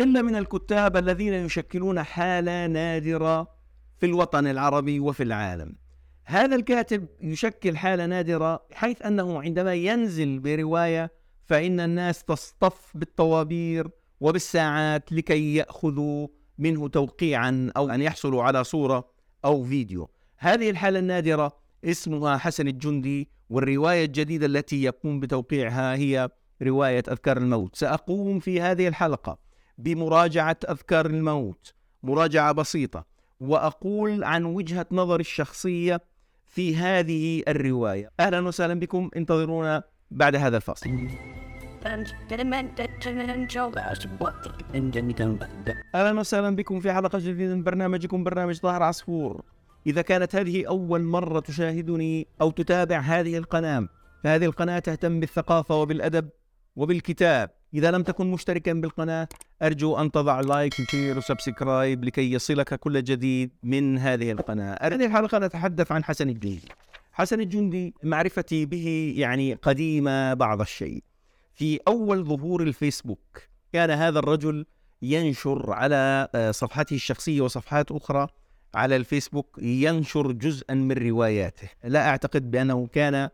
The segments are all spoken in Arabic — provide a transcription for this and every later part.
قلة من الكتاب الذين يشكلون حالة نادرة في الوطن العربي وفي العالم. هذا الكاتب يشكل حالة نادرة حيث أنه عندما ينزل برواية فإن الناس تصطف بالطوابير وبالساعات لكي يأخذوا منه توقيعا أو أن يحصلوا على صورة أو فيديو. هذه الحالة النادرة اسمها حسن الجندي والرواية الجديدة التي يقوم بتوقيعها هي رواية أذكار الموت. سأقوم في هذه الحلقة. بمراجعة أذكار الموت. مراجعة بسيطة. وأقول عن وجهة نظري الشخصية في هذه الرواية. أهلا وسهلا بكم. انتظرونا بعد هذا الفاصل. أهلا وسهلا بكم في حلقة جديدة من برنامجكم برنامج ظهر عصفور. إذا كانت هذه أول مرة تشاهدني أو تتابع هذه القناة فهذه القناة تهتم بالثقافة وبالأدب وبالكتاب. إذا لم تكن مشتركا بالقناة أرجو أن تضع like و share و subscribe لكي يصلك كل جديد من هذه القناة. هذه الحلقة نتحدث عن حسن الجندي. حسن الجندي معرفتي به يعني قديمه بعض الشيء. في أول ظهور الفيسبوك كان هذا الرجل ينشر على آه، صفحته الشخصية وصفحات أخرى على الفيسبوك ينشر جزءا من رواياته لا أعتقد بأنه كان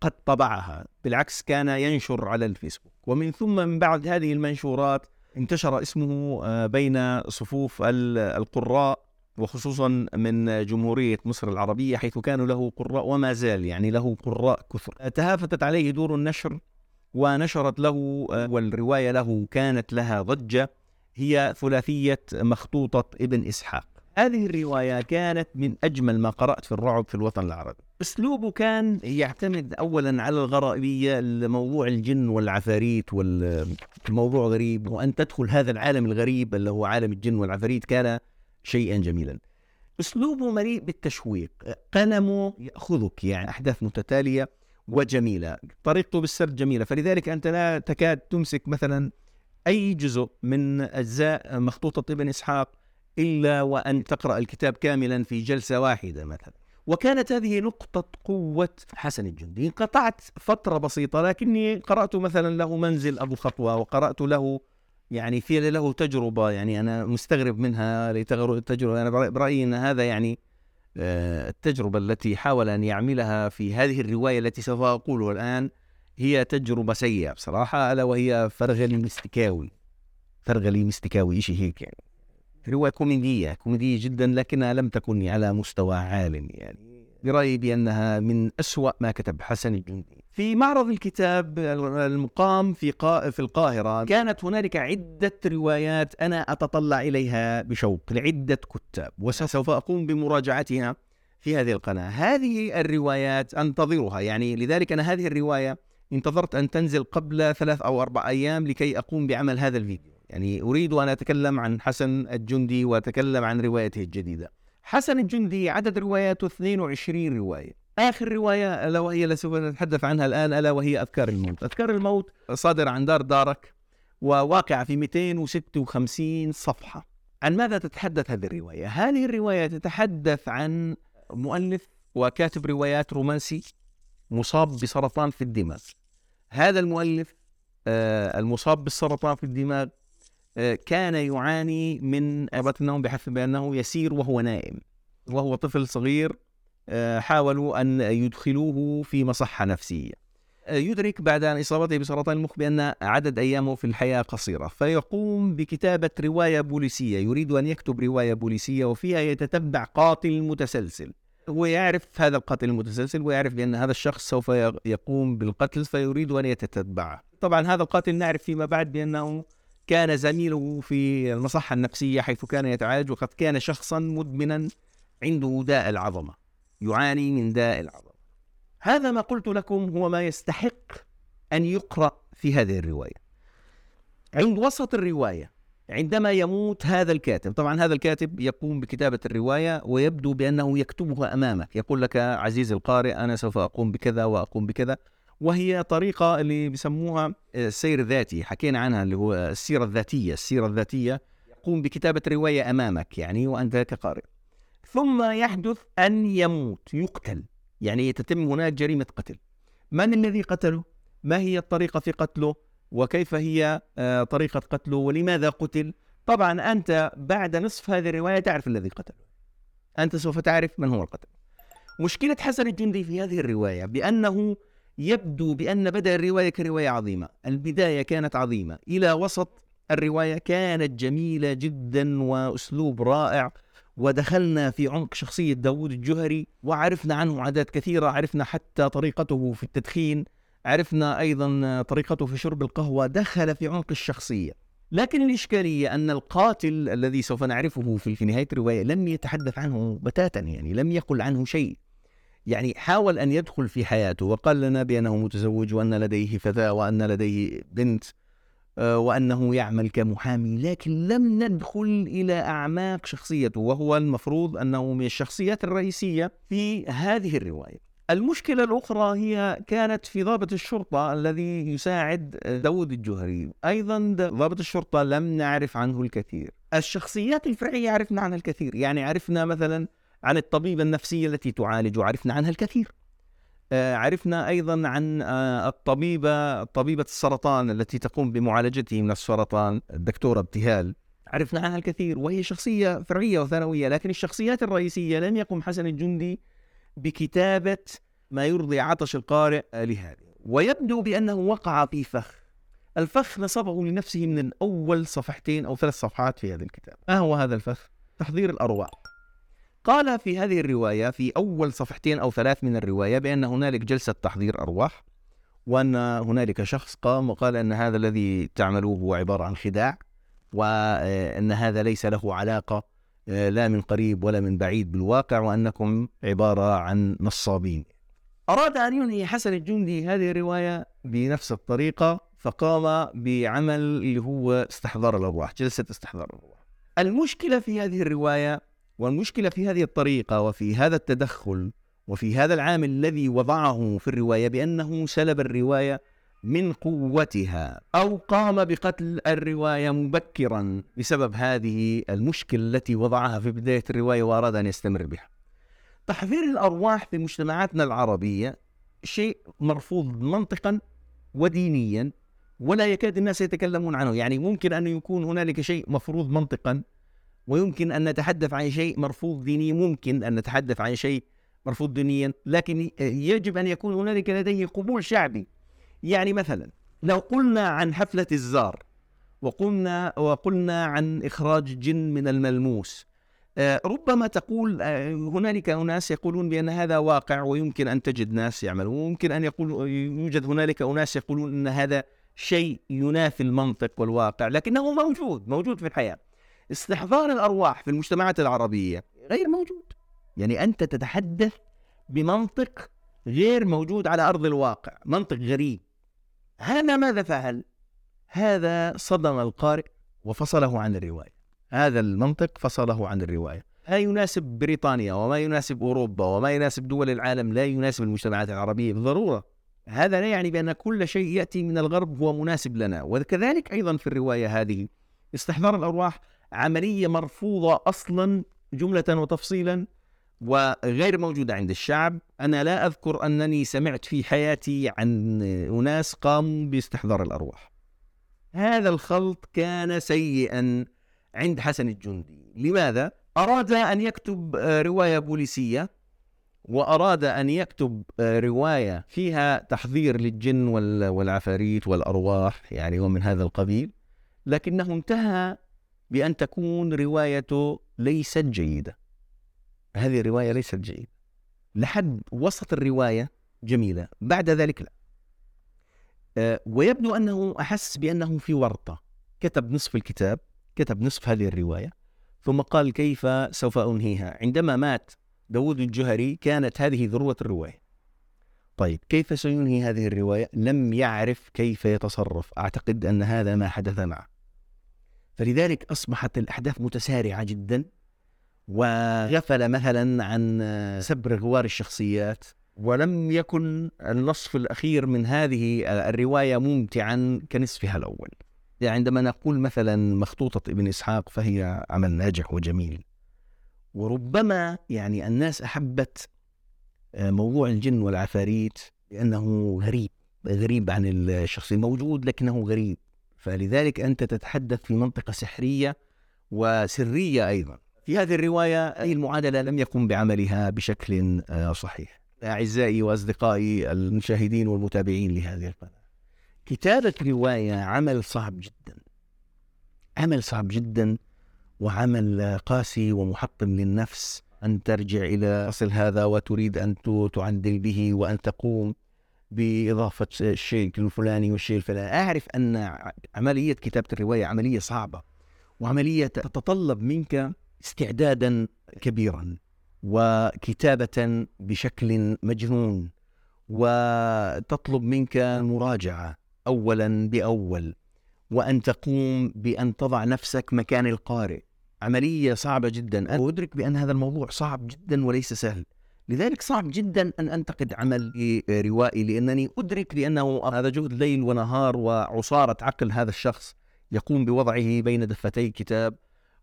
قد طبعها بالعكس كان ينشر على الفيسبوك. ومن ثم من بعد هذه المنشورات انتشر اسمه آه، بين صفوف القراء وخصوصا من جمهورية مصر العربية حيث كانوا له قراء وما زال يعني له قراء كثر. تهافتت عليه دور النشر ونشرت له آه، والرواية له كانت لها ضجة هي ثلاثية مخطوطة ابن إسحاق. هذه الرواية كانت من أجمل ما قرأت في الرعب في الوطن العربي. أسلوبه كان يعتمد أولا على الغرائبية موضوع الجن والعفاريت والموضوع غريب وأن تدخل هذا العالم الغريب اللي هو عالم الجن والعفاريت كان شيئا جميلا. أسلوبه مليء بالتشويق قلمه يأخذك يعني أحداث متتالية وجميلة طريقته بالسرد جميلة. فلذلك أنت لا تكاد تمسك مثلا أي جزء من أجزاء مخطوطة ابن إسحاق إلا وأن تقرأ الكتاب كاملا في جلسة واحدة مثلا. وكانت هذه نقطة قوة حسن الجندي. انقطعت فترة بسيطة لكني قرأت مثلا له منزل أبو خطوة وقرأت له يعني في له تجربة يعني أنا مستغرب منها لتجربة أنا برأيي أن هذا يعني آه، التجربة التي حاول أن يعملها في هذه الرواية التي سوف أقولها الآن هي تجربة سيئة بصراحة ألا وهي فرغلي مستكاوي فرغلي مستكاوي شيء هيك يعني؟ رواية كوميدية كوميدية جدا لكنها لم تكن على مستوى عال يعني. برأيي بأنها من أسوأ ما كتب حسن الجندي. في معرض الكتاب المقام في في القاهرة كانت هنالك عدة روايات أنا أتطلع إليها بشوق لعدة كتاب وسوف أقوم بمراجعتها في هذه القناة. هذه الروايات أنتظرها يعني لذلك أنا هذه الرواية انتظرت أن تنزل قبل ثلاث أو أربع أيام لكي أقوم بعمل هذا الفيديو. يعني أريد أن أتكلم عن حسن الجندي وأتكلم عن روايته الجديدة. حسن الجندي عدد رواياته 22 رواية. آخر رواية ألا وهي التي سوف نتحدث عنها الآن ألا وهي أذكار الموت. أذكار الموت صادرة عن دار دارك وواقعة في 256 صفحة. عن ماذا تتحدث هذه الرواية؟ هذه الرواية تتحدث عن مؤلف وكاتب روايات رومانسي مصاب بسرطان في الدماغ. هذا المؤلف آه، المصاب بالسرطان في الدماغ كان يعاني من عبارة النوم بحث بأنه يسير وهو نائم وهو طفل صغير آه، حاولوا أن يدخلوه في مصحة نفسية. آه، يدرك بعد أن إصابته بسرطان المخ بأن عدد أيامه في الحياة قصيرة. فيقوم بكتابة رواية بوليسية يريد أن يكتب رواية بوليسية وفيها يتتبع قاتل متسلسل. هو يعرف هذا القاتل المتسلسل ويعرف بأن هذا الشخص سوف يقوم بالقتل فيريد أن يتتبعه. طبعا هذا القاتل نعرف فيما بعد بأنه كان زميله في المصحة النفسية حيث كان يتعالج وقد كان شخصا مدمنا عنده داء العظمة يعاني من داء العظمة. هذا ما قلت لكم هو ما يستحق أن يقرأ في هذه الرواية. عند وسط الرواية عندما يموت هذا الكاتب طبعا هذا الكاتب يقوم بكتابة الرواية ويبدو بأنه يكتبها أمامك يقول لك عزيزي القارئ أنا سوف أقوم بكذا وأقوم بكذا. وهي طريقة اللي بسموها السير الذاتي. حكينا عنها اللي هو السيرة الذاتية. السيرة الذاتية يقوم بكتابة رواية أمامك يعني وأنت كقارئ. ثم يحدث أن يموت يقتل. يعني تتم هناك جريمة قتل. من الذي قتله؟ ما هي الطريقة في قتله؟ وكيف هي آه، طريقة قتله؟ ولماذا قتل؟ طبعا أنت بعد نصف هذه الرواية تعرف الذي قتله. أنت سوف تعرف من هو القتل. مشكلة حسن الجندي في هذه الرواية بأنه يبدو بأن بدأ الرواية كرواية عظيمة. البداية كانت عظيمة. إلى وسط الرواية كانت جميلة جدا وأسلوب رائع ودخلنا في عمق شخصية داود الجهري وعرفنا عنه عادات كثيرة عرفنا حتى طريقته في التدخين عرفنا أيضا طريقته في شرب القهوة دخل في عمق الشخصية. لكن الإشكالية أن القاتل الذي سوف نعرفه في نهاية الرواية لم يتحدث عنه بتاتا يعني لم يقل عنه شيء. يعني حاول أن يدخل في حياته وقال لنا بأنه متزوج وأن لديه فتاة وأن لديه بنت آه، وأنه يعمل كمحامي لكن لم ندخل إلى أعماق شخصيته وهو المفروض أنه من الشخصيات الرئيسية في هذه الرواية. المشكلة الأخرى هي كانت في ضابط الشرطة الذي يساعد داود الجهري. أيضا ضابط الشرطة لم نعرف عنه الكثير. الشخصيات الفرعية عرفنا عنها الكثير. يعني عرفنا مثلا عن الطبيبة النفسية التي تعالج وعرفنا عنها الكثير. آه، عرفنا أيضا عن آه، الطبيبة طبيبة السرطان التي تقوم بمعالجته من السرطان الدكتورة ابتهال. عرفنا عنها الكثير وهي شخصية فرعية وثانوية لكن الشخصيات الرئيسية لم يقم حسن الجندي بكتابة ما يرضي عطش القارئ لهذه. ويبدو بأنه وقع في فخ. الفخ نصبه لنفسه من اول صفحتين أو ثلاث صفحات في هذا الكتاب. ما هو هذا الفخ؟ تحضير الأرواح. قال في هذه الرواية في أول صفحتين أو ثلاث من الرواية بأن هنالك جلسة تحضير أرواح وأن هنالك شخص قام وقال أن هذا الذي تعملوه هو عبارة عن خداع وأن هذا ليس له علاقة آه، لا من قريب ولا من بعيد بالواقع وأنكم عبارة عن نصابين. أراد أن ينهي حسن الجندي هذه الرواية بنفس الطريقة فقام بعمل اللي هو استحضار الأرواح جلسة استحضار الأرواح. المشكلة في هذه الرواية والمشكلة في هذه الطريقة وفي هذا التدخل وفي هذا العامل الذي وضعه في الرواية بأنه سلب الرواية من قوتها أو قام بقتل الرواية مبكرا بسبب هذه المشكلة التي وضعها في بداية الرواية وأراد أن يستمر بها. تحذير الأرواح في مجتمعاتنا العربية شيء مرفوض منطقا ودينيا ولا يكاد الناس يتكلمون عنه. يعني ممكن أن يكون هنالك شيء مفروض منطقا ويمكن أن نتحدث عن شيء مرفوض دينيا ممكن أن نتحدث عن شيء مرفوض دينيا لكن يجب أن يكون هنالك لديه قبول شعبي. يعني مثلا لو قلنا عن حفلة الزار وقلنا وقلنا عن إخراج جن من الملموس آه، ربما تقول آه، هنالك أناس يقولون بأن هذا واقع ويمكن أن تجد ناس يعملون ويمكن أن يقول يوجد هنالك أناس يقولون أن هذا شيء ينافي المنطق والواقع لكنه موجود موجود في الحياة. استحضار الأرواح في المجتمعات العربية غير موجود. يعني أنت تتحدث بمنطق غير موجود على أرض الواقع منطق غريب. هذا ماذا فعل؟ هذا صدم القارئ وفصله عن الرواية. هذا المنطق فصله عن الرواية. ما يناسب بريطانيا وما يناسب أوروبا وما يناسب دول العالم لا يناسب المجتمعات العربية بالضرورة. هذا لا يعني بأن كل شيء يأتي من الغرب هو مناسب لنا. وكذلك أيضا في الرواية هذه استحضار الأرواح عملية مرفوضة أصلا جملة وتفصيلا وغير موجودة عند الشعب. أنا لا أذكر أنني سمعت في حياتي عن أناس قاموا باستحضار الأرواح. هذا الخلط كان سيئا عند حسن الجندي. لماذا؟ أراد أن يكتب رواية بوليسية وأراد أن يكتب رواية فيها تحضير للجن والعفاريت والأرواح يعني ومن هذا القبيل لكنه انتهى بأن تكون روايته ليست جيدة. هذه الرواية ليست جيدة. لحد وسط الرواية جميلة بعد ذلك لا. أه ويبدو أنه أحس بأنه في ورطة. كتب نصف الكتاب كتب نصف هذه الرواية ثم قال كيف سوف أنهيها؟ عندما مات داود الجهري كانت هذه ذروة الرواية. طيب كيف سينهي هذه الرواية؟ لم يعرف كيف يتصرف. أعتقد أن هذا ما حدث معه. فلذلك أصبحت الأحداث متسارعة جدا وغفل مثلا عن سبر غوار الشخصيات. ولم يكن النصف الأخير من هذه الرواية ممتعا كنصفها الأول. يعني عندما نقول مثلا مخطوطة ابن إسحاق فهي عمل ناجح وجميل. وربما يعني الناس أحبت موضوع الجن والعفاريت لأنه غريب غريب عن الشخصية موجود لكنه غريب. فلذلك أنت تتحدث في منطقة سحرية وسرية أيضا. في هذه الرواية أي المعادلة لم يقم بعملها بشكل آه، صحيح. أعزائي وأصدقائي المشاهدين والمتابعين لهذه القناة. كتابة رواية عمل صعب جدا. عمل صعب جدا وعمل قاسي ومحطم للنفس. أن ترجع إلى أصل هذا وتريد أن تعدل به وأن تقوم. بإضافة الشيء الفلاني والشيء الفلاني. أعرف أن عملية كتابة الرواية عملية صعبة وعملية تتطلب منك استعدادا كبيرا وكتابة بشكل مجنون وتطلب منك مراجعة أولا بأول وأن تقوم بأن تضع نفسك مكان القارئ. عملية صعبة جدا. أنا أدرك بأن هذا الموضوع صعب جدا وليس سهل. لذلك صعب جدا أن أنتقد عمل روائي لأنني أدرك بأنه هذا جهد ليل ونهار وعصارة عقل هذا الشخص يقوم بوضعه بين دفتي كتاب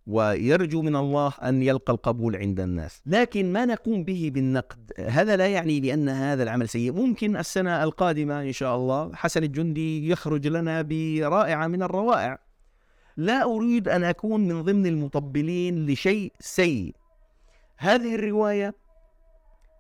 ويرجو من الله أن يلقى القبول عند الناس، لكن ما نقوم به بالنقد، هذا لا يعني بأن هذا العمل سيء، ممكن السنة القادمة إن شاء الله حسن الجندي يخرج لنا برائعة من الروائع. لا أريد أن أكون من ضمن المطبلين لشيء سيء. هذه الرواية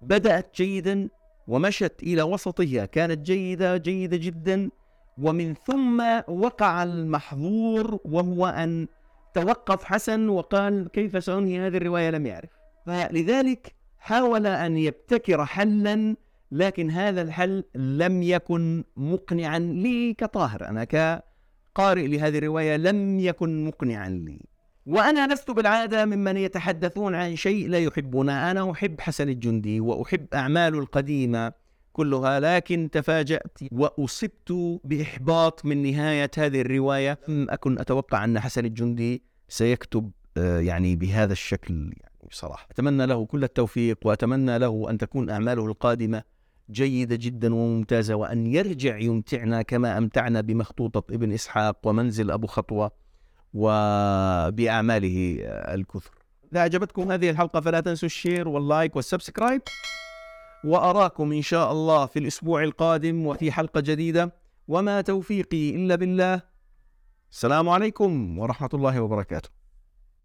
بدأت جيدا ومشت إلى وسطها، كانت جيدة جيدة جدا. ومن ثم وقع المحظور وهو أن توقف حسن وقال كيف سأنهي هذه الرواية؟ لم يعرف. فلذلك حاول أن يبتكر حلا لكن هذا الحل لم يكن مقنعا لي كطاهر. أنا كقارئ لهذه الرواية لم يكن مقنعا لي. وأنا لست بالعادة ممن يتحدثون عن شيء لا يحبونه. أنا أحب حسن الجندي وأحب أعماله القديمة كلها لكن تفاجأت وأصبت بإحباط من نهاية هذه الرواية. لم أكن أتوقع أن حسن الجندي سيكتب آه، يعني بهذا الشكل يعني بصراحة أتمنى له كل التوفيق وأتمنى له أن تكون أعماله القادمة جيدة جدا وممتازة وأن يرجع يمتعنا كما أمتعنا بمخطوطة ابن إسحاق ومنزل أبو خطوة. وبأعماله الكثر. إذا أعجبتكم هذه الحلقة فلا تنسوا ال share وال like وال subscribe وأراكم إن شاء الله في الأسبوع القادم وفي حلقة جديدة. وما توفيقي إلا بالله. السلام عليكم ورحمة الله وبركاته.